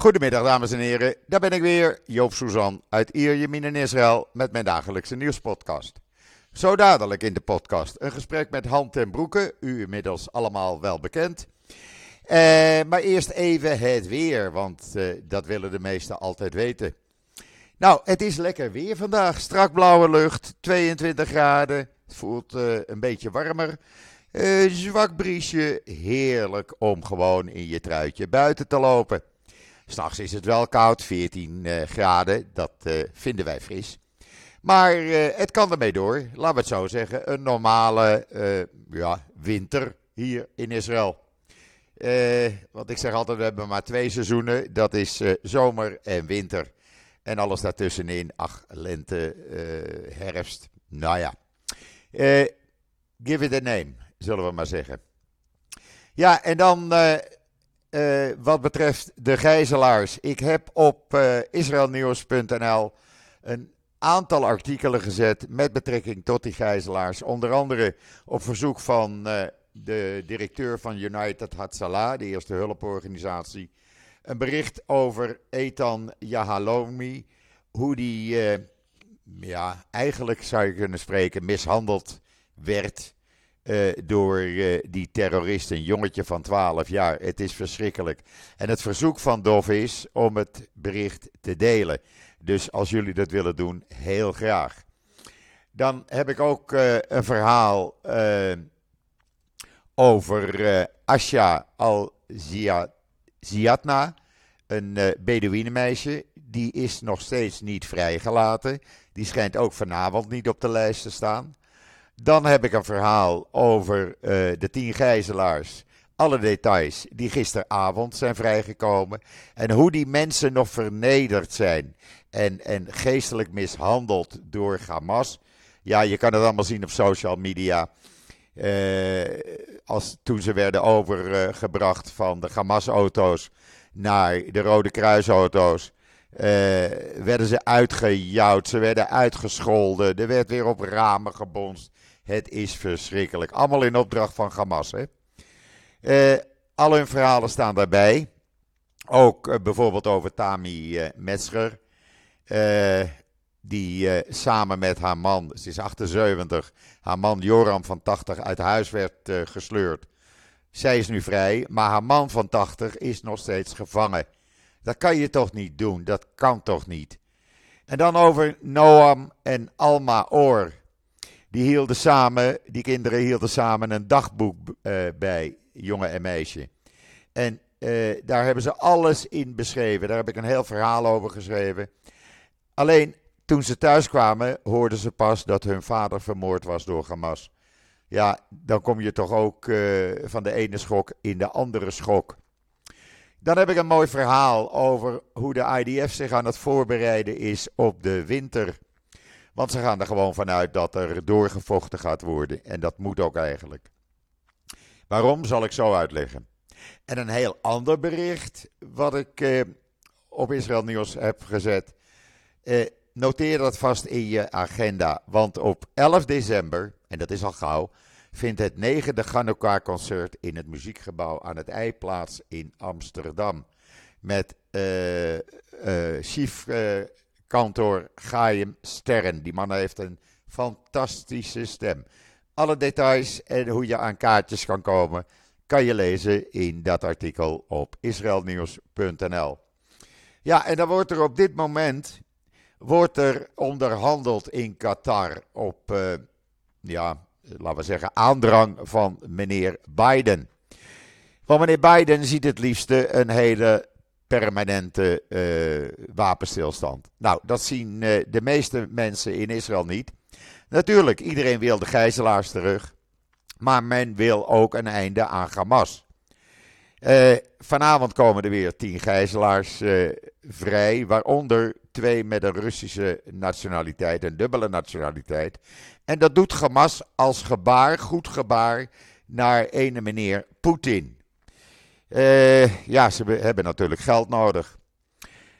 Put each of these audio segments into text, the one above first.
Goedemiddag dames en heren, daar ben ik weer, Joop Suzan uit Ierjemien in Israël met mijn dagelijkse nieuwspodcast. Zo dadelijk in de podcast een gesprek met Han ten Broeke, u inmiddels allemaal wel bekend. Eh, maar eerst even het weer, want eh, dat willen de meesten altijd weten. Nou, het is lekker weer vandaag, strak blauwe lucht, 22 graden, het voelt eh, een beetje warmer. Zwak briesje, heerlijk om gewoon in je truitje buiten te lopen. S'nachts is het wel koud, 14 eh, graden, dat eh, vinden wij fris. Maar eh, het kan ermee door, laten we het zo zeggen. Een normale ja, winter hier in Israël. Want ik zeg altijd, we hebben maar twee seizoenen. Dat is zomer en winter. En alles daartussenin, ach, lente, herfst. Nou ja, give it a name, zullen we maar zeggen. Ja, en dan eh, wat betreft de gijzelaars. Ik heb op eh israelnieuws.nl een aantal artikelen gezet met betrekking tot die gijzelaars. Onder andere op verzoek van eh, de directeur van United Hatzalah, de eerste hulporganisatie. Een bericht over Ethan Yahalomi. Hoe die, ja, eigenlijk zou je kunnen spreken, mishandeld werd eh, door eh, die terrorist, een jongetje van 12 jaar. Het is verschrikkelijk. En het verzoek van Dov is om het bericht te delen. Dus als jullie dat willen doen, heel graag. Dan heb ik ook eh, een verhaal over Asha al-Ziatna, een Bedouinenmeisje. Die is nog steeds niet vrijgelaten. Die schijnt ook vanavond niet op de lijst te staan. Dan heb ik een verhaal over eh, de tien gijzelaars. Alle details die gisteravond zijn vrijgekomen. En hoe die mensen nog vernederd zijn. En, en geestelijk mishandeld door Hamas. Ja, je kan het allemaal zien op social media. Eh, als, toen ze werden overgebracht van de Hamas-auto's naar de Rode Kruisauto's. eh, werden ze uitgejouwd, ze werden uitgescholden. Er werd weer op ramen gebonst. Het is verschrikkelijk. Allemaal in opdracht van Hamas. Hè? Eh, al hun verhalen staan daarbij. Ook eh, bijvoorbeeld over Tami eh Metzger. die samen met haar man, ze is 78, haar man Joram van 80 uit huis werd gesleurd. Zij is nu vrij, maar haar man van 80 is nog steeds gevangen. Dat kan je toch niet doen? Dat kan toch niet? En dan over Noam en Alma Oor. Die hielden samen, die kinderen hielden samen een dagboek eh, bij, jongen en meisje. En eh, daar hebben ze alles in beschreven. Daar heb ik een heel verhaal over geschreven. Alleen toen ze thuis kwamen, hoorden ze pas dat hun vader vermoord was door Hamas. Ja, dan kom je toch ook eh, van de ene schok in de andere schok. Dan heb ik een mooi verhaal over hoe de IDF zich aan het voorbereiden is op de winter. Want ze gaan er gewoon vanuit dat er doorgevochten gaat worden. En dat moet ook eigenlijk. Waarom zal ik zo uitleggen. En een heel ander bericht wat ik eh, op Israël Nieuws heb gezet. Eh, noteer dat vast in je agenda. Want op 11 december, en dat is al gauw, vindt het negende Chanukka-concert in het muziekgebouw aan het IJ plaats in Amsterdam. Met eh eh chief eh, kantor Chaim Sterren. Die man heeft een fantastische stem. Alle details en hoe je aan kaartjes kan komen, kan je lezen in dat artikel op israelnieuws.nl. Ja, en dan wordt er op dit moment wordt er onderhandeld in Qatar op, eh, ja, laten we zeggen, aandrang van meneer Biden. Want meneer Biden ziet het liefste een hele permanente eh, wapenstilstand. Nou, dat zien eh, de meeste mensen in Israël niet. Natuurlijk, iedereen wil de gijzelaars terug. Maar men wil ook een einde aan Hamas. Eh, vanavond komen er weer tien gijzelaars vrij, waaronder twee met een Russische nationaliteit, een dubbele nationaliteit. En dat doet Hamas als gebaar, goed gebaar, naar ene meneer Poetin. Eh, ja, ze hebben natuurlijk geld nodig.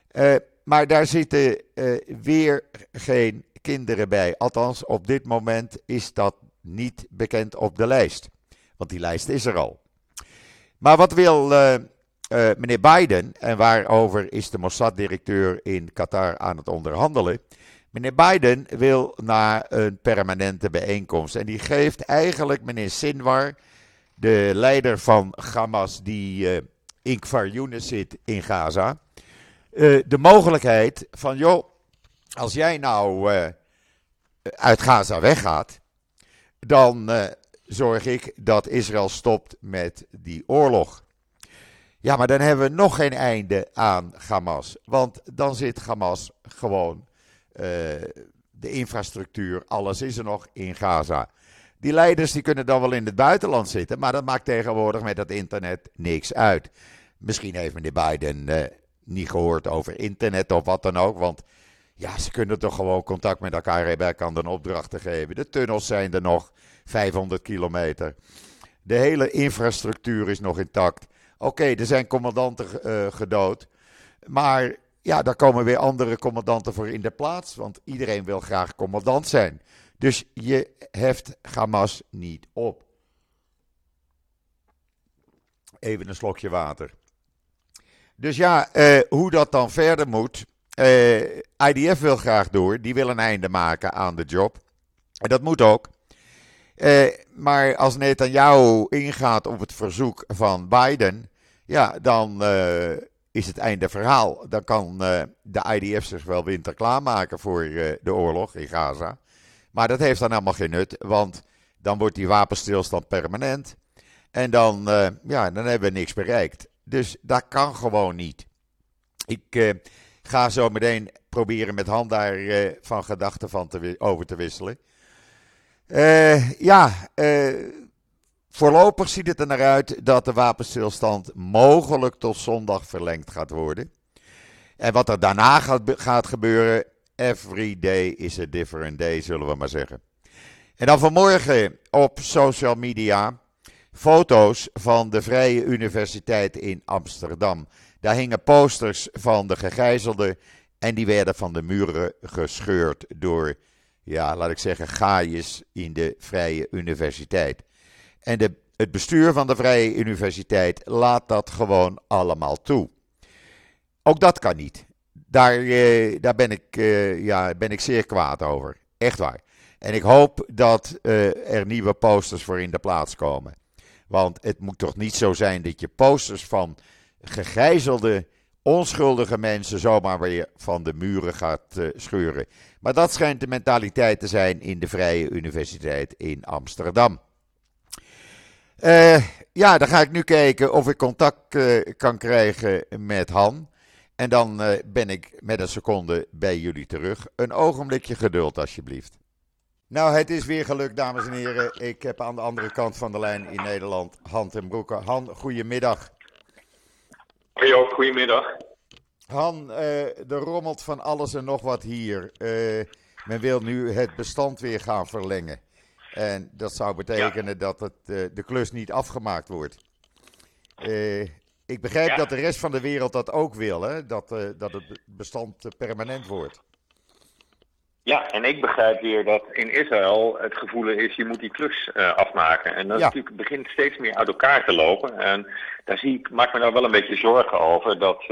Eh, maar daar zitten eh, weer geen kinderen bij. Althans, op dit moment is dat niet bekend op de lijst. Want die lijst is er al. Maar wat wil meneer Biden, en waarover is de Mossad-directeur in Qatar aan het onderhandelen. Meneer Biden wil naar een permanente bijeenkomst. En die geeft eigenlijk meneer Sinwar, de leider van Hamas, die uh, in Kfar zit in Gaza, uh, de mogelijkheid van, joh, als jij nou uh, uit Gaza weggaat, dan zorg ik dat Israël stopt met die oorlog. Ja, maar dan hebben we nog geen einde aan Hamas. Want dan zit Hamas gewoon de infrastructuur, alles is er nog in Gaza. Die leiders die kunnen dan wel in het buitenland zitten, maar dat maakt tegenwoordig met dat internet niks uit. Misschien heeft meneer Biden uh, niet gehoord over internet of wat dan ook, want ja, ze kunnen toch gewoon contact met elkaar hebben. Hij kan dan opdrachten geven. De tunnels zijn er nog 500 kilometer. De hele infrastructuur is nog intact. Oké, er zijn commandanten uh, gedood. Maar ja, daar komen weer andere commandanten voor in de plaats. Want iedereen wil graag commandant zijn. Dus je heft Hamas niet op. Even een slokje water. Dus ja, eh, hoe dat dan verder moet. Eh, IDF wil graag door. Die wil een einde maken aan de job. En dat moet ook. Eh, maar als Netanyahu ingaat op het verzoek van Biden. Ja, dan eh, is het einde verhaal. Dan kan uh, de IDF zich wel winter klaarmaken voor uh, de oorlog in Gaza. Maar dat heeft dan helemaal geen nut, want dan wordt die wapenstilstand permanent. En dan, uh, ja, dan hebben we niks bereikt. Dus dat kan gewoon niet. Ik ga zo meteen proberen met Han daar van gedachten van te, over te wisselen. ja, Voorlopig ziet het er naar uit dat de wapenstilstand mogelijk tot zondag verlengd gaat worden. En wat er daarna gaat, gaat gebeuren, every day is a different day, zullen we maar zeggen. En dan vanmorgen op social media foto's van de Vrije Universiteit in Amsterdam. Daar hingen posters van de gegijzelden en die werden van de muren gescheurd door, ja, laat ik zeggen, gaaiers in de Vrije Universiteit. En de, het bestuur van de Vrije Universiteit laat dat gewoon allemaal toe. Ook dat kan niet. Daar, eh, daar ben, ik, eh, ja, ben ik zeer kwaad over. Echt waar. En ik hoop dat uh, er nieuwe posters voor in de plaats komen. Want het moet toch niet zo zijn dat je posters van gegijzelde, onschuldige mensen zomaar weer van de muren gaat scheuren. Maar dat schijnt de mentaliteit te zijn in de Vrije Universiteit in Amsterdam. Ja, dan ga ik nu kijken of ik contact kan krijgen met Han. En dan uh, ben ik met een seconde bij jullie terug. Een ogenblikje geduld, alsjeblieft. Nou, het is weer gelukt, dames en heren. Ik heb aan de andere kant van de lijn in Nederland Han ten Broeke. Han, goedemiddag. Hoi ook, goedemiddag. Han, er rommelt van alles en nog wat hier. men wil nu het bestand weer gaan verlengen. En dat zou betekenen dat het, uh, de klus niet afgemaakt wordt. Uh, ik begrijp ja. dat de rest van de wereld dat ook wil, hè? Dat, uh, dat het bestand permanent wordt. Ja, en ik begrijp weer dat in Israël het gevoel is, je moet die klus afmaken. En dat ja. natuurlijk begint steeds meer uit elkaar te lopen. En daar zie ik, maak me nou wel een beetje zorgen over dat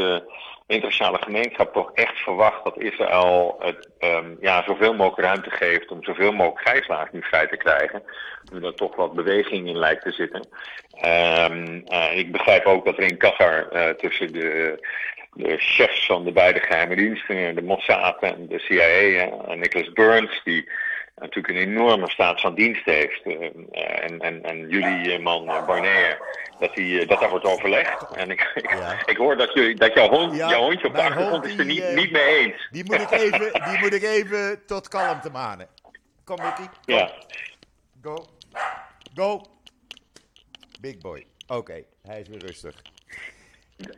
internationale gemeenschap toch echt verwacht dat Israël het, um, ja, zoveel mogelijk ruimte geeft om zoveel mogelijk gijzelaars nu vrij te krijgen. Nu er toch wat beweging in lijkt te zitten. Um, uh, ik begrijp ook dat er in Qatar uh, tussen de, chefs van de beide geheime diensten, de Mossad en de CIA, en Nicholas Burns, die natuurlijk een enorme staat van dienst heeft. Uh, en, en, en jullie man Barnier dat, die, dat daar wordt overlegd. En ik, ik, ja. ik hoor dat, je, dat jouw, hond, ja, jouw hondje op de achtergrond is er niet, niet mee eens. Die moet ik even, die moet ik even tot kalmte manen. Kom, Mickey. Ja. Go. Go. Big boy. Oké, okay, hij is weer rustig.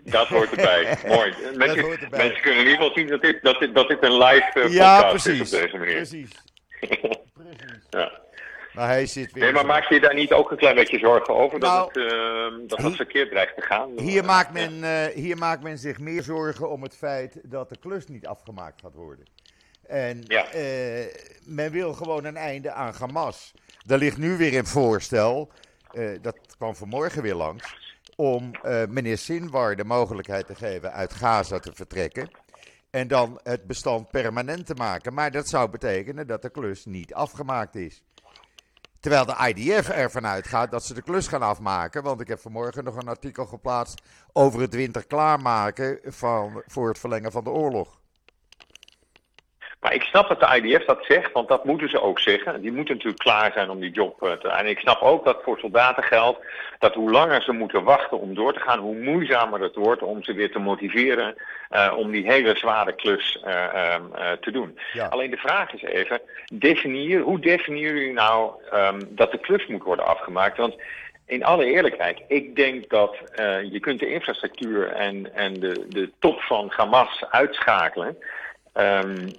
Dat hoort erbij. Mooi. Mensen, erbij. mensen kunnen in ieder geval zien dat dit, dat dit, dat dit een live uh, ja, podcast precies, is op deze manier. Precies. Precies. ja. Maar hij zit weer. Nee, maar maak je daar niet ook een klein beetje zorgen over nou, dat, het, uh, dat het verkeerd dreigt te gaan? Hier maakt, men, uh, hier maakt men zich meer zorgen om het feit dat de klus niet afgemaakt gaat worden. En ja. uh, men wil gewoon een einde aan Hamas. Er ligt nu weer een voorstel, dat kwam vanmorgen weer langs. om meneer Sinwar de mogelijkheid te geven uit Gaza te vertrekken. En dan het bestand permanent te maken. Maar dat zou betekenen dat de klus niet afgemaakt is. Terwijl de IDF ervan uitgaat dat ze de klus gaan afmaken. Want ik heb vanmorgen nog een artikel geplaatst over het winter klaarmaken van, voor het verlengen van de oorlog. Maar ik snap dat de IDF dat zegt, want dat moeten ze ook zeggen. Die moeten natuurlijk klaar zijn om die job eh, te. En ik snap ook dat voor soldaten geldt dat hoe langer ze moeten wachten om door te gaan, hoe moeizamer het wordt om ze weer te motiveren uh, om die hele zware klus uh, uh, te doen. Ja. Alleen de vraag is even, definier, hoe definiëren jullie nou um, dat de klus moet worden afgemaakt? Want in alle eerlijkheid, ik denk dat je kunt de infrastructuur en, en de, de top van Hamas uitschakelen. Um,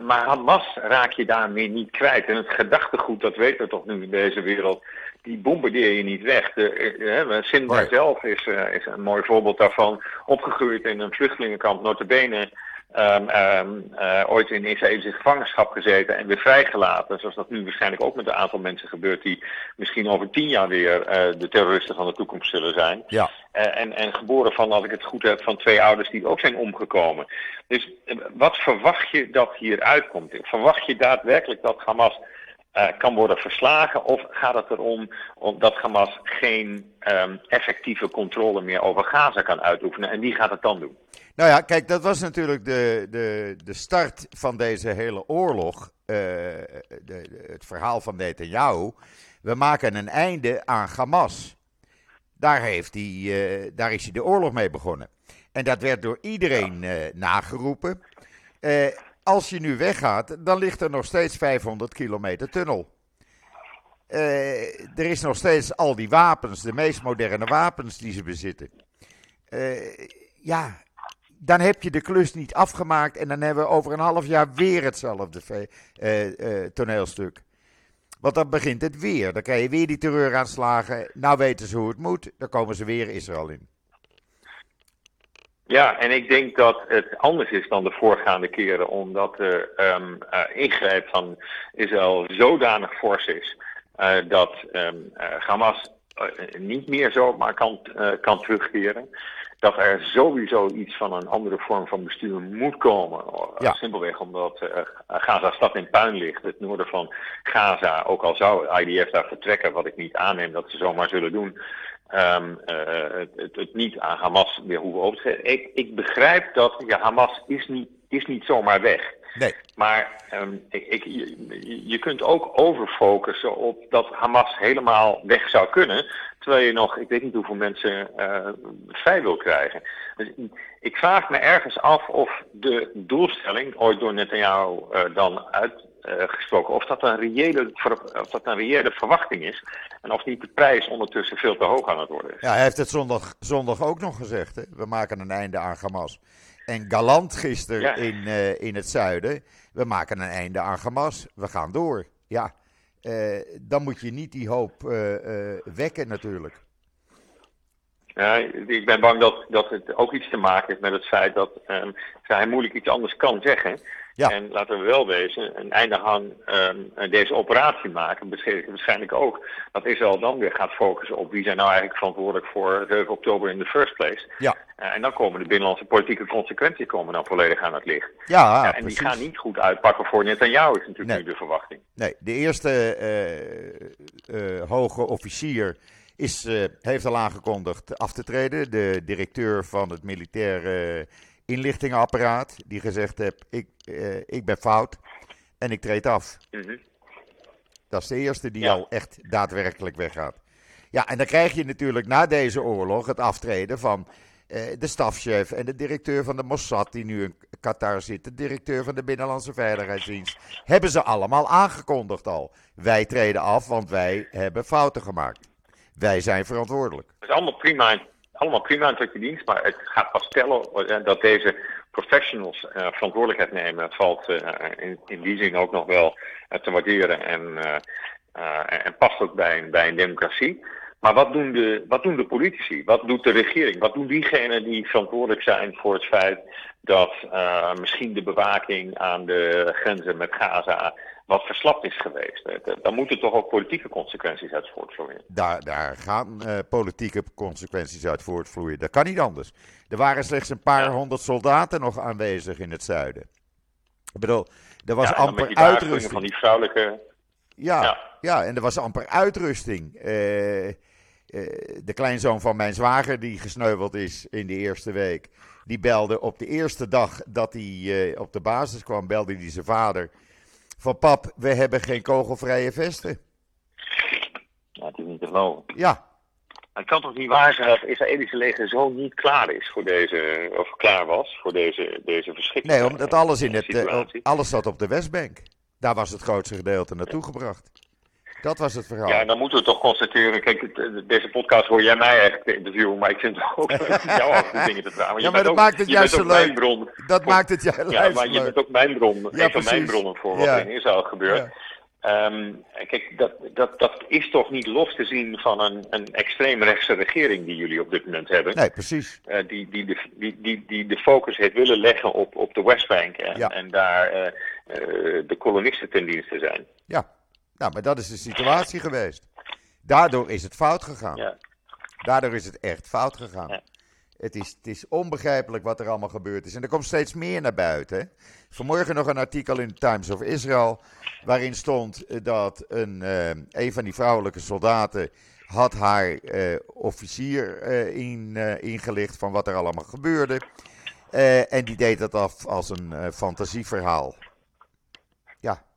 maar Hamas raak je daarmee niet kwijt. En het gedachtegoed, dat weten we toch nu in deze wereld, die bombardeer je niet weg. De, uh, Sinwar zelf is, uh, is een mooi voorbeeld daarvan. Opgegroeid in een vluchtelingenkamp, notabene um, um, uh, ooit in Israëlische gevangenschap gezeten en weer vrijgelaten. Zoals dat nu waarschijnlijk ook met een aantal mensen gebeurt die misschien over tien jaar weer uh, de terroristen van de toekomst zullen zijn. Ja. Uh, en, en geboren van, als ik het goed heb, van twee ouders die ook zijn omgekomen. Dus wat verwacht je dat hier uitkomt? Verwacht je daadwerkelijk dat Hamas kan worden verslagen? Of gaat het erom dat Hamas geen um, effectieve controle meer over Gaza kan uitoefenen? En wie gaat het dan doen? Nou ja, kijk, dat was natuurlijk de, de, de start van deze hele oorlog. Uh, de, de, het verhaal van Netanyahu. We maken een einde aan Hamas. Daar, heeft hij, uh, daar is hij de oorlog mee begonnen. En dat werd door iedereen uh, nageroepen. als je nu weggaat, dan ligt er nog steeds 500 kilometer tunnel. er is nog steeds al die wapens, de meest moderne wapens die ze bezitten. ja, dan heb je de klus niet afgemaakt en dan hebben we over een half jaar weer hetzelfde uh, uh, toneelstuk. Want dan begint het weer. Dan krijg je weer die terreuraanslagen. Nou weten ze hoe het moet. Dan komen ze weer Israël in. Ja, en ik denk dat het anders is dan de voorgaande keren, omdat de um, uh, ingrijp van Israël zodanig fors is dat uh, Hamas niet meer zomaar kan, kan terugkeren dat er sowieso iets van een andere vorm van bestuur moet komen. Ja. Simpelweg omdat uh, Gaza stad in puin ligt, het noorden van Gaza, ook al zou IDF daar vertrekken, wat ik niet aanneem dat ze zomaar zullen doen, um, uh, het, het, niet aan Hamas weer hoeven over te geven. Ik, ik begrijp dat ja, Hamas is niet, is niet zomaar weg. Nee. Maar um, ik, ik, je, je kunt ook overfocussen op dat Hamas helemaal weg zou kunnen. Terwijl je nog, ik weet niet hoeveel mensen uh, vrij wil krijgen. Dus ik vraag me ergens af of de doelstelling, ooit door Netanyahu uh, dan uitgesproken, uh, of, dat een reële, of dat een reële verwachting is. En of niet de prijs ondertussen veel te hoog aan het worden is. Ja, hij heeft het zondag, zondag ook nog gezegd. Hè? We maken een einde aan Hamas. En galant gisteren ja. in, uh, in het zuiden. We maken een einde aan Hamas. We gaan door. Ja. Uh, dan moet je niet die hoop uh, wekken natuurlijk. Ja, ik ben bang dat, dat het ook iets te maken heeft met het feit dat hij moeilijk iets anders kan zeggen. Ja. En laten we wel wezen, een einde aan um, deze operatie maken betekent waarschijnlijk ook dat Israël dan weer gaat focussen op wie zijn nou eigenlijk verantwoordelijk voor 7 oktober in the first place. Ja. Uh, en dan komen de binnenlandse politieke consequenties komen dan volledig aan het licht. Ja, ja en precies. die gaan niet goed uitpakken voor Netanyahu is natuurlijk nee. nu de verwachting. Nee, de eerste uh, uh, hoge officier is, heeft al aangekondigd af te treden. De directeur van het militaire inlichtingenapparaat die gezegd heeft: ik, uh, ik ben fout en ik treed af. Mm -hmm. Dat is de eerste die ja. al echt daadwerkelijk weggaat. Ja, en dan krijg je natuurlijk na deze oorlog het aftreden van uh, de stafchef en de directeur van de Mossad, die nu in Qatar zit, de directeur van de Binnenlandse Veiligheidsdienst. Hebben ze allemaal aangekondigd al. Wij treden af, want wij hebben fouten gemaakt. Wij zijn verantwoordelijk. Dat is allemaal prima allemaal prima tot je dienst, maar het gaat pas tellen dat deze professionals uh, verantwoordelijkheid nemen. Valt uh, in, in, die zin ook nog wel te waarderen en, en past ook bij een, democratie. Maar wat doen, de, wat doen de politici? Wat doet de regering? Wat doen diegenen die verantwoordelijk zijn voor het feit dat misschien de bewaking aan de grenzen met Gaza wat verslapt is geweest? Dan moeten toch ook politieke consequenties uit voortvloeien. Daar, daar gaan uh, politieke consequenties uit voortvloeien. Dat kan niet anders. Er waren slechts een paar honderd soldaten nog aanwezig in het zuiden. Ik bedoel, er was ja, amper uitrusting. van die vrouwelijke. Ja, ja, ja. en er was amper uitrusting. Uh, de kleinzoon van mijn zwager, die gesneuveld is in de eerste week, die belde op de eerste dag dat hij op de basis kwam, belde hij zijn vader van pap, we hebben geen kogelvrije vesten. Ja, het is niet te geloven. Ja. Het kan toch niet waar zijn dat het Israëlische leger zo niet klaar is voor deze, of klaar was voor deze, deze verschrikking? Nee, omdat alles, in het, uh, alles zat op de Westbank. Daar was het grootste gedeelte naartoe gebracht. Dat was het verhaal. Ja, dan moeten we toch constateren. Kijk, deze podcast hoor jij mij eigenlijk interviewen, maar ik vind het ook leuk jou over dingen te vragen. ja, maar dat maakt het juist zo leuk. Bron dat maakt het juist Ja, maar je bent ook mijn bron. Ja, een van mijn bronnen voor wat ja. in Israël gebeurt. Ja. Um, kijk, dat, dat, dat is toch niet los te zien van een, een extreemrechtse regering die jullie op dit moment hebben. Nee, precies. Uh, die, die, de, die, die, die de focus heeft willen leggen op, op de Westbank en, ja. en daar uh, uh, de kolonisten ten dienste zijn. Ja, nou, maar dat is de situatie geweest. Daardoor is het fout gegaan. Ja. Daardoor is het echt fout gegaan. Ja. Het, is, het is onbegrijpelijk wat er allemaal gebeurd is. En er komt steeds meer naar buiten. Hè? Vanmorgen nog een artikel in Times of Israel. Waarin stond dat een, uh, een van die vrouwelijke soldaten. had haar uh, officier uh, in, ingelicht van wat er allemaal gebeurde. en die deed dat af als een fantasieverhaal. Ja,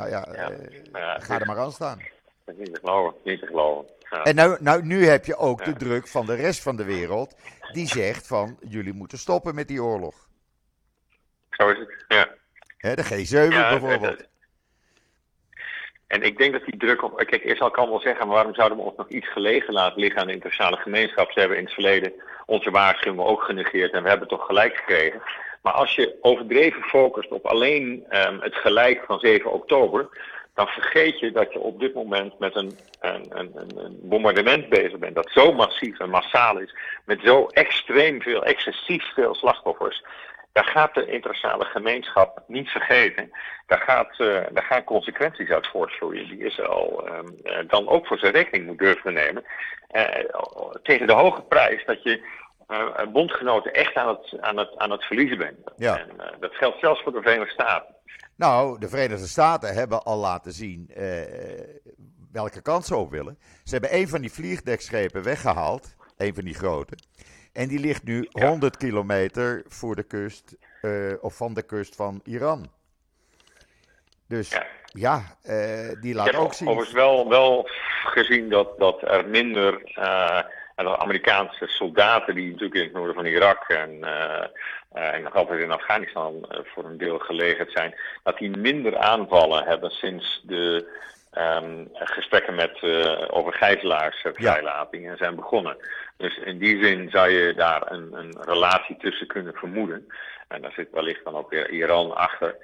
nou ja, ja, uh, ga er maar aan staan. Dat is niet te geloven, niet te geloven. Ja. En nou, nou, nu heb je ook de druk van de rest van de wereld, die zegt van, jullie moeten stoppen met die oorlog. Zo is het, ja. He, de G7 bijvoorbeeld. En ik denk dat die druk op. Kijk, Israël kan wel zeggen, maar waarom zouden we ons nog iets gelegen laten liggen aan de internationale gemeenschap? Ze hebben in het verleden onze waarschuwingen ook genegeerd en we hebben toch gelijk gekregen. Maar als je overdreven focust op alleen um, het gelijk van 7 oktober, dan vergeet je dat je op dit moment met een, een, een, een bombardement bezig bent dat zo massief en massaal is, met zo extreem veel, excessief veel slachtoffers. Daar gaat de internationale gemeenschap niet vergeten. Daar, gaat, uh, daar gaan consequenties uit voortvloeien die Israël um, uh, dan ook voor zijn rekening moet durven nemen. Uh, tegen de hoge prijs dat je bondgenoten echt aan het, aan het, aan het verliezen bent. Ja. En uh, dat geldt zelfs voor de Verenigde Staten. Nou, de Verenigde Staten hebben al laten zien uh, welke kant ze op willen. Ze hebben een van die vliegdekschepen weggehaald, een van die grote. En die ligt nu ja. 100 kilometer voor de kust, of van de kust van Iran. Dus ja, ja die laat ook zien. Ik heb overigens wel, wel gezien dat, dat er minder Amerikaanse soldaten die natuurlijk in het noorden van Irak en, uh, uh, en nog altijd in Afghanistan uh, voor een deel gelegerd zijn, dat die minder aanvallen hebben sinds de um, gesprekken met, over gijzelaarsvrijlatingen ja. zijn begonnen. Dus in die zin zou je daar een, een relatie tussen kunnen vermoeden. En daar zit wellicht dan ook weer Iran achter.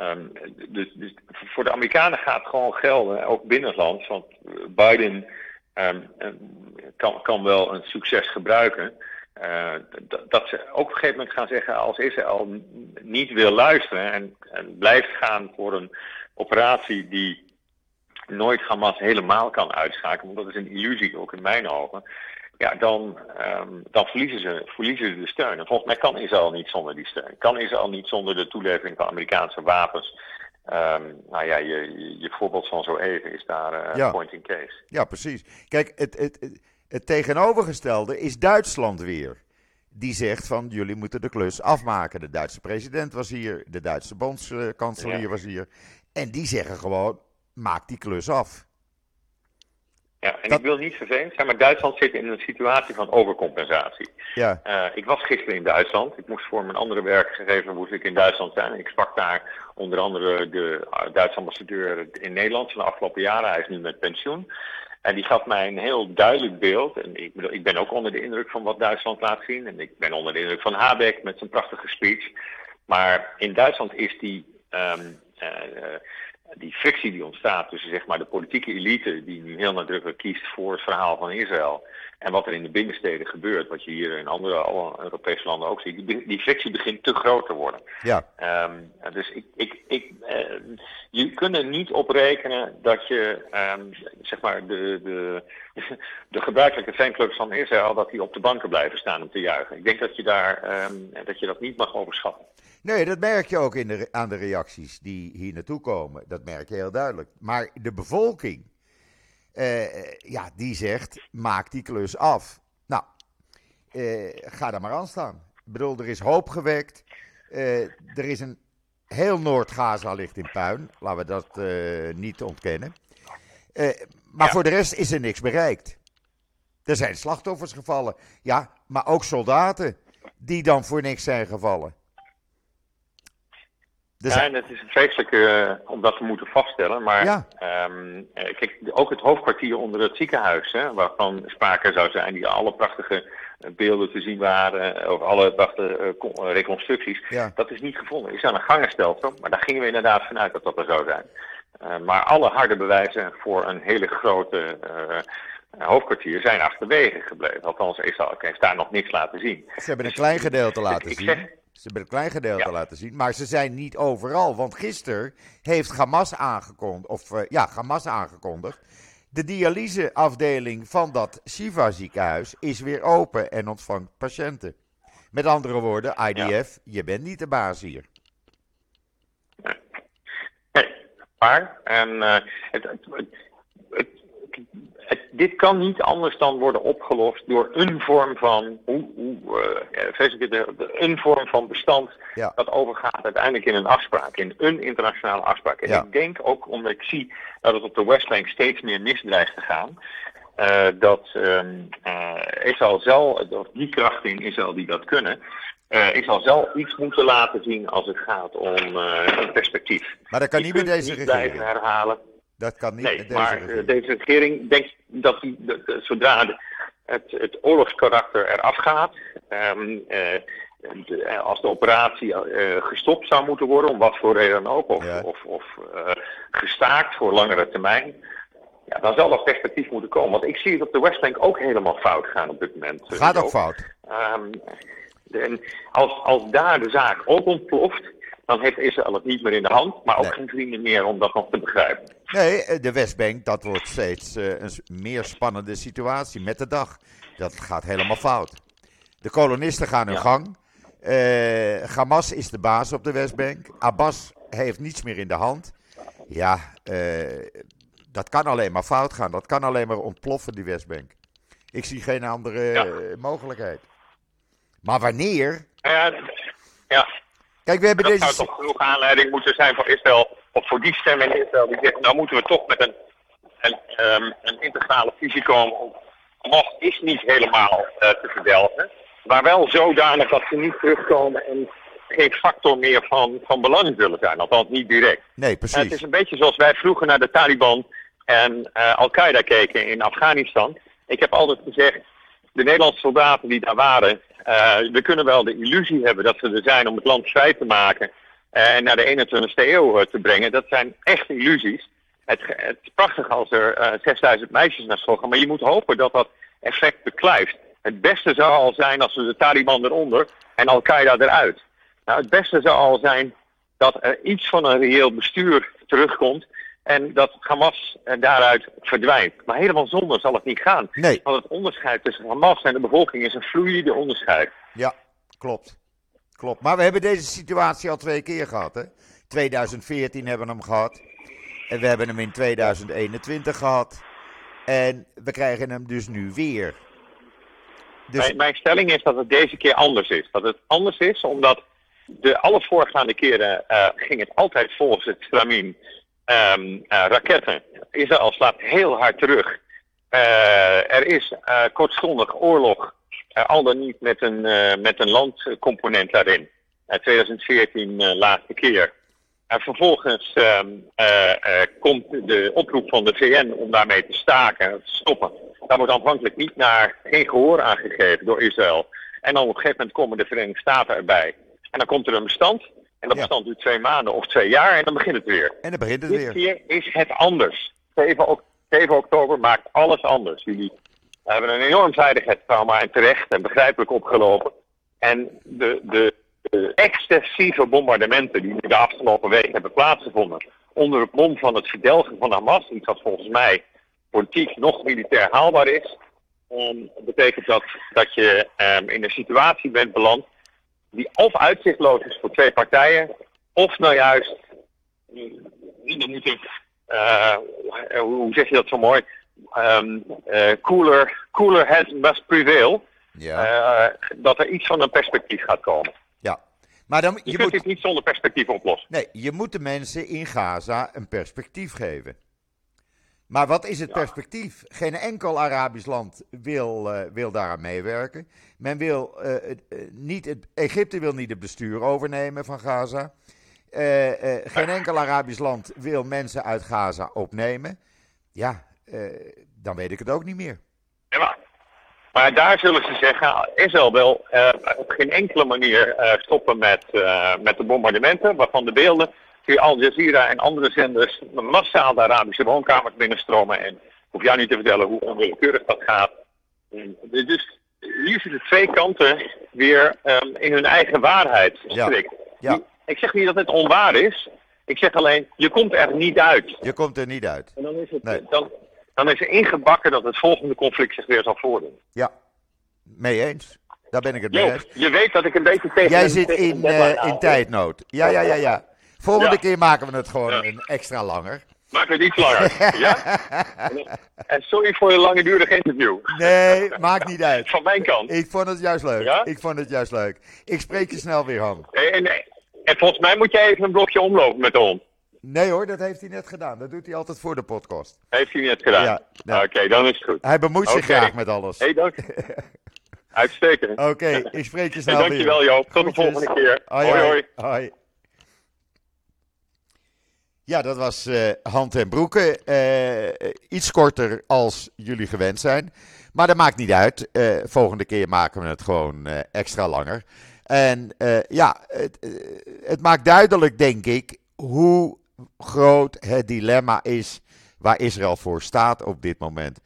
Um, dus, dus voor de Amerikanen gaat gewoon gelden, ook binnenlands, want Biden um, kan, kan wel een succes gebruiken. Uh, dat ze ook op een gegeven moment gaan zeggen, als Israël niet wil luisteren en, blijft gaan voor een operatie die nooit Hamas helemaal kan uitschakelen, want dat is een illusie ook in mijn ogen, ja, dan, um, dan verliezen, ze, verliezen ze de steun. En volgens mij kan Israël niet zonder die steun. Kan Israël niet zonder de toelevering van Amerikaanse wapens Um, nou ja, je, je, je, voorbeeld van zo even is daar uh, ja. point in case. Ja, precies. Kijk, het, het, het, het, tegenovergestelde is Duitsland weer. Die zegt van jullie moeten de klus afmaken. De Duitse president was hier, de Duitse bondskanselier ja. was hier. En die zeggen gewoon, maak die klus af. Ja, en dat... ik wil niet vervelend zijn, maar Duitsland zit in een situatie van overcompensatie. Ja. Uh, ik was gisteren in Duitsland. Ik moest voor mijn andere werkgever moest ik in Duitsland zijn. Ik sprak daar onder andere de Duitse ambassadeur in Nederland van de afgelopen jaren. Hij is nu met pensioen. En die gaf mij een heel duidelijk beeld. En ik, ik ben ook onder de indruk van wat Duitsland laat zien. En ik ben onder de indruk van Habeck met zijn prachtige speech. Maar in Duitsland is die. Um, uh, die frictie die ontstaat tussen zeg maar, de politieke elite, die nu heel nadrukkelijk kiest voor het verhaal van Israël, en wat er in de binnensteden gebeurt, wat je hier in andere Europese landen ook ziet, die, die frictie begint te groot te worden. Ja. Um, dus ik, ik, ik, uh, je kunt er niet op rekenen dat je um, zeg maar de, de, de gebruikelijke fanclubs van Israël, dat die op de banken blijven staan om te juichen. Ik denk dat je, daar, um, dat, je dat niet mag overschatten. Nee, dat merk je ook in de, aan de reacties die hier naartoe komen. Dat merk je heel duidelijk. Maar de bevolking, uh, ja, die zegt: maak die klus af. Nou, uh, ga daar maar aan staan. Ik bedoel, er is hoop gewekt. Uh, er is een heel Noord-Gaza ligt in puin. Laten we dat niet ontkennen. maar ja. voor de rest is er niks bereikt. Er zijn slachtoffers gevallen. Ja, maar ook soldaten die dan voor niks zijn gevallen. Dus ja, en het is vreselijk uh, om dat te moeten vaststellen. Maar ja. um, kijk, ook het hoofdkwartier onder het ziekenhuis, hè, waarvan sprake zou zijn, die alle prachtige beelden te zien waren, of alle prachtige uh, reconstructies, ja. dat is niet gevonden. Is aan een gangenstelsel, maar daar gingen we inderdaad vanuit dat dat er zou zijn. Uh, maar alle harde bewijzen voor een hele grote hoofdkwartier zijn achterwege gebleven. Althans, Israël heeft daar nog niks laten zien. Ze hebben een dus, klein gedeelte laten ik, zien. Zeg, ze hebben een klein gedeelte ja. laten zien, maar ze zijn niet overal. Want gisteren heeft Hamas aangekondigd, of uh, ja, Hamas aangekondigd. De dialyseafdeling van dat Shiva ziekenhuis is weer open en ontvangt patiënten. Met andere woorden, IDF, ja. je bent niet de baas hier. Nee, maar en, uh, het, het, het, het, dit kan niet anders dan worden opgelost door een vorm van, hoe, hoe, uh, een vorm van bestand ja. dat overgaat uiteindelijk in een afspraak, in een internationale afspraak. En ja. ik denk ook, omdat ik zie dat het op de Westbank steeds meer misdreigt te gaan, uh, dat uh, uh, Israël zelf, of die krachten in Israël die dat kunnen, uh, ik zal zelf iets moeten laten zien als het gaat om een perspectief. Maar dat kan niet met deze regering. blijven herhalen. Dat kan niet nee, met deze maar regering. deze regering denkt dat die, de, de, zodra de, het, het oorlogskarakter eraf gaat, um, uh, de, als de operatie uh, gestopt zou moeten worden, om wat voor reden dan ook, of, ja. of, of uh, gestaakt voor langere termijn, ja, dan zal dat perspectief moeten komen. Want ik zie het op de Westbank ook helemaal fout gaan op dit moment. Gaat ook fout. Um, en als, als daar de zaak ook ontploft, dan heeft Israël het niet meer in de hand, maar ook nee. geen vrienden meer om dat nog te begrijpen. Nee, de Westbank, dat wordt steeds uh, een meer spannende situatie met de dag. Dat gaat helemaal fout. De kolonisten gaan hun ja. gang. Uh, Hamas is de baas op de Westbank. Abbas heeft niets meer in de hand. Ja, uh, dat kan alleen maar fout gaan. Dat kan alleen maar ontploffen, die Westbank. Ik zie geen andere ja. mogelijkheid. Maar wanneer? Ja, ja. Kijk, we hebben dat deze... zou toch genoeg aanleiding moeten zijn voor Israël, of voor die stem in Israël, die zegt, nou moeten we toch met een, een, um, een integrale visie komen. Hamas is niet helemaal uh, te verdelgen, maar wel zodanig dat ze niet terugkomen en geen factor meer van, van belang zullen zijn, althans niet direct. Nee, precies. En het is een beetje zoals wij vroeger naar de Taliban en uh, Al-Qaeda keken in Afghanistan. Ik heb altijd gezegd, de Nederlandse soldaten die daar waren, we kunnen wel de illusie hebben dat ze er zijn om het land vrij te maken uh, en naar de 21ste eeuw uh, te brengen. Dat zijn echt illusies. Het, het is prachtig als er 6000 meisjes naar school gaan, maar je moet hopen dat dat effect beklijft. Het beste zou al zijn als we de Taliban eronder en Al-Qaeda eruit. Nou, het beste zou al zijn dat er iets van een reëel bestuur terugkomt en dat Hamas daaruit verdwijnt. Maar helemaal zonder zal het niet gaan. Nee. Want het onderscheid tussen Hamas en de bevolking is een fluïde onderscheid. Ja, klopt. Klopt. Maar we hebben deze situatie al twee keer gehad. Hè? 2014 hebben we hem gehad. En we hebben hem in 2021 gehad. En we krijgen hem dus nu weer. Dus... Mijn, mijn stelling is dat het deze keer anders is. Dat het anders is omdat de alle voorgaande keren uh, ging het altijd volgens het stramien um, uh, raketten. Israël slaat heel hard terug. Uh, er is uh, kortstondig oorlog, al dan niet met een, met een landcomponent daarin. 2014 laatste keer. En vervolgens um, komt de oproep van de VN om daarmee te staken, te stoppen. Daar wordt aanvankelijk niet naar geen gehoor aangegeven door Israël. En dan op een gegeven moment komen de Verenigde Staten erbij. En dan komt er een bestand En dat bestand duurt twee maanden of twee jaar en dan begint het weer. En dan begint het Dit weer. keer is het anders. 7, ok- 7 oktober maakt alles anders. Jullie hebben een enorm veiligheidstrauma en terecht en begrijpelijk opgelopen. En de, de, de excessieve bombardementen die nu de afgelopen week hebben plaatsgevonden. onder het mom van het verdelgen van Hamas, iets wat volgens mij politiek nog militair haalbaar is. ehm, betekent dat dat je ehm, in een situatie bent beland die of uitzichtloos is voor twee partijen, of nou juist we moeten, eh, hoe hoe zeg je dat zo mooi? Ehm, eh, cooler, cooler heads must prevail. Ja, Eh, dat er iets van een perspectief gaat komen. ja. Maar dan, Je, je kunt moet, dit niet zonder perspectief oplossen. nee, je moet de mensen in Gaza een perspectief geven. Maar wat is het perspectief? Geen enkel Arabisch land wil, eh, wil daaraan meewerken. Men wil eh, eh, niet het, Egypte wil niet het bestuur overnemen van Gaza. Geen enkel Arabisch land wil mensen uit Gaza opnemen. Ja, dan weet ik het ook niet meer. Ja, maar, maar daar zullen ze zeggen, Israël wil op geen enkele manier stoppen met, met de bombardementen, waarvan de beelden via Al Jazeera en andere zenders massaal de Arabische woonkamers binnenstromen. En hoef jou niet te vertellen hoe onwillekeurig dat gaat. En Dus hier zitten twee kanten weer ehm, in hun eigen waarheid Ja. Ik zeg niet dat het onwaar is. Ik zeg alleen, je komt er niet uit. Je komt er niet uit. En dan is, het, Nee. dan, dan is er ingebakken dat het volgende conflict zich weer zal voordoen. Ja, mee eens. Daar ben ik het mee eens. je weet dat ik een beetje tegen Jij zit in, eh, in tijdnood. Ja, ja, ja, ja. Volgende Ja. keer maken we het gewoon Ja. een extra langer. Maak het iets langer. ja? En sorry voor je langdurige interview. Nee, maakt niet uit. Van mijn kant. Ik vond het juist leuk. Ja? Ik vond het juist leuk. Ik spreek je snel weer, Han. En, en, en volgens mij moet jij even een blokje omlopen met de hond. Nee hoor, dat heeft hij net gedaan. Dat doet hij altijd voor de podcast. Heeft hij net gedaan? Ja. Oké, dan is het goed. Hij bemoeit zich graag met alles. Hé, dank. Uitstekend. Oké, ik spreek je Hey, snel weer. dankjewel Joop. Tot de volgende keer. Hoi, hoi. hoi. hoi. Ja, dat was eh Hand en Broeken. Eh, iets korter als jullie gewend zijn. Maar dat maakt niet uit. Eh, volgende keer maken we het gewoon extra langer. En ja, het, het maakt duidelijk, denk ik, hoe groot het dilemma is waar Israël voor staat op dit moment.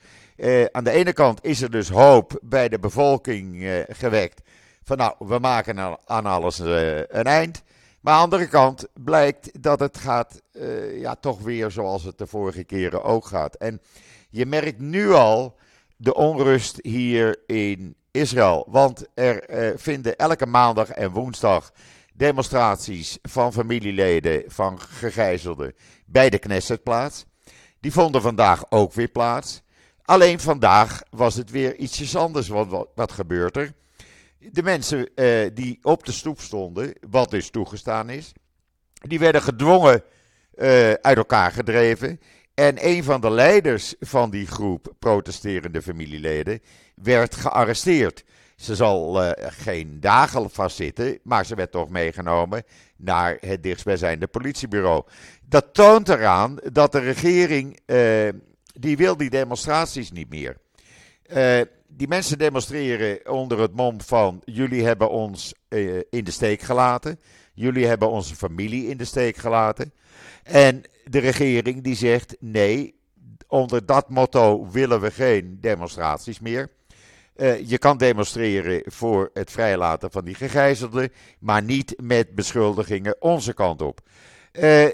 Aan de ene kant is er dus hoop bij de bevolking gewekt. Van nou, we maken aan- alles een eind. Aan de andere kant blijkt dat het gaat, eh, ja, toch weer zoals het de vorige keren ook gaat. En je merkt nu al de onrust hier in Israël. Want er eh, vinden elke maandag en woensdag demonstraties van familieleden van gegijzelden bij de Knesset plaats. Die vonden vandaag ook weer plaats. Alleen vandaag was het weer ietsjes anders. Wat, wat gebeurt er? De mensen eh, die op de stoep stonden, wat dus toegestaan is, die werden gedwongen eh, uit elkaar gedreven. En een van de leiders van die groep protesterende familieleden werd gearresteerd. Ze zal eh, geen dagen vastzitten, maar ze werd toch meegenomen naar het dichtstbijzijnde politiebureau. Dat toont eraan dat de regering, die wil die demonstraties niet meer. Eh, die mensen demonstreren onder het mom van: jullie hebben ons eh, in de steek gelaten. Jullie hebben onze familie in de steek gelaten. En de regering die zegt: nee, onder dat motto willen we geen demonstraties meer. Eh, je kan demonstreren voor het vrijlaten van die gegijzelden, maar niet met beschuldigingen onze kant op. Eh,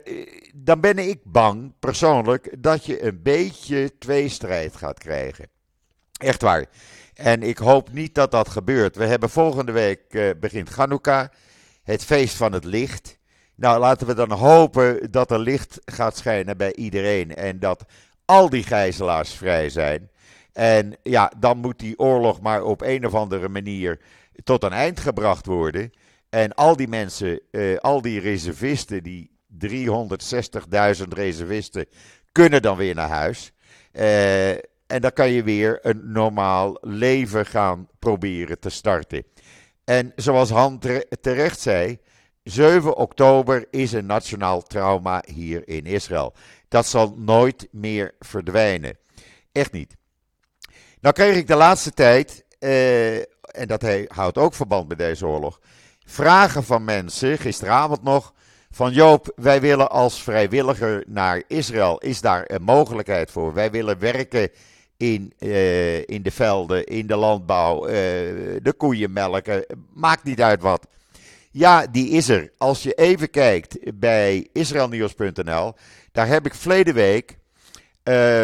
dan ben ik bang, persoonlijk, dat je een beetje tweestrijd gaat krijgen. Echt waar. En ik hoop niet dat dat gebeurt. We hebben volgende week eh, begint Hanukkah, het feest van het licht. Nou, laten we dan hopen dat er licht gaat schijnen bij iedereen en dat al die gijzelaars vrij zijn. En ja, dan moet die oorlog maar op een of andere manier tot een eind gebracht worden. En al die mensen, eh, al die reservisten, die 360.000 reservisten, kunnen dan weer naar huis. Eh, en dan kan je weer een normaal leven gaan proberen te starten. En zoals Han tere- terecht zei, 7 oktober is een nationaal trauma hier in Israël. Dat zal nooit meer verdwijnen. Echt niet. Nou kreeg ik de laatste tijd, eh, en dat houdt ook verband met deze oorlog, vragen van mensen, gisteravond nog, van Joop, wij willen als vrijwilliger naar Israël. Is daar een mogelijkheid voor? Wij willen werken in, uh, in de velden, in de landbouw, uh, de koeien melken, maakt niet uit wat. Ja, die is er. Als je even kijkt bij israelnieuws.nl, daar heb ik verleden week uh,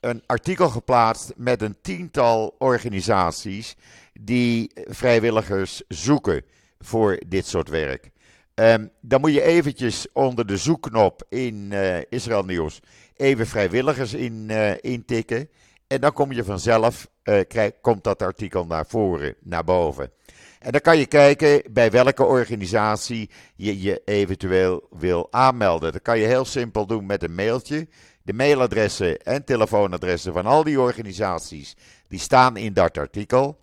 een artikel geplaatst met een tiental organisaties die vrijwilligers zoeken voor dit soort werk. Um, dan moet je eventjes onder de zoekknop in uh, Israël Nieuws even vrijwilligers in, intikken. En dan kom je vanzelf, uh, krijg, komt dat artikel naar voren, naar boven. En dan kan je kijken bij welke organisatie je je eventueel wil aanmelden. Dat kan je heel simpel doen met een mailtje. De mailadressen en telefoonadressen van al die organisaties, die staan in dat artikel.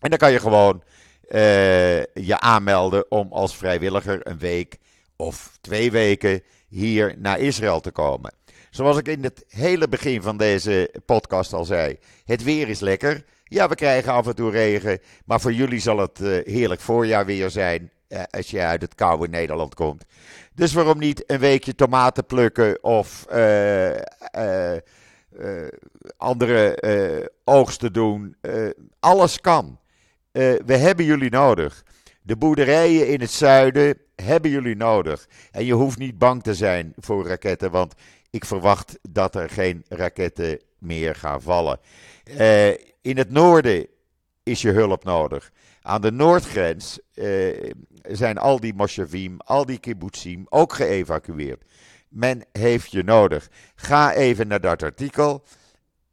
En dan kan je gewoon uh, je aanmelden om als vrijwilliger een week of twee weken hier naar Israël te komen. Zoals ik in het hele begin van deze podcast al zei, het weer is lekker. Ja, we krijgen af en toe regen, maar voor jullie zal het uh, heerlijk voorjaar weer zijn uh, als je uit het koude Nederland komt. Dus waarom niet een weekje tomaten plukken of andere oogsten doen? alles kan. We hebben jullie nodig. De boerderijen in het zuiden hebben jullie nodig. En je hoeft niet bang te zijn voor raketten, want ik verwacht dat er geen raketten meer gaan vallen. Uh, in het noorden is je hulp nodig. Aan de noordgrens uh, zijn al die moshavim, al die kibbutzim ook geëvacueerd. Men heeft je nodig. Ga even naar dat artikel.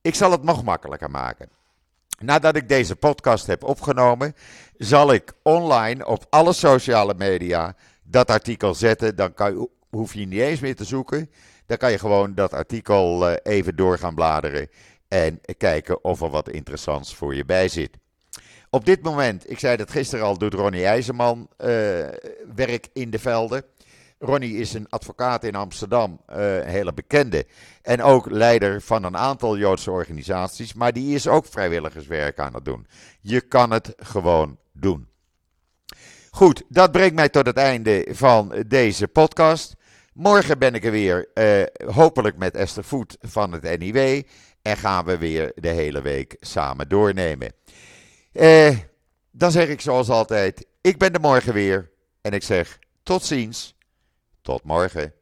Ik zal het nog makkelijker maken. Nadat ik deze podcast heb opgenomen, zal ik online op alle sociale media dat artikel zetten. Dan kan, hoef je niet eens meer te zoeken. Dan kan je gewoon dat artikel eh, even door gaan bladeren en kijken of er wat interessants voor je bij zit. Op dit moment, ik zei dat gisteren al, doet Ronnie IJzerman uh, werk in de velden. Ronnie is een advocaat in Amsterdam, uh, een hele bekende. En ook leider van een aantal Joodse organisaties. Maar die is ook vrijwilligerswerk aan het doen. Je kan het gewoon doen. Goed, dat brengt mij tot het einde van deze podcast. Morgen ben ik er weer, uh, hopelijk met Esther Voet van het NIW. En gaan we weer de hele week samen doornemen. Uh, dan zeg ik zoals altijd, ik ben er morgen weer. En ik zeg tot ziens. Tot morgen.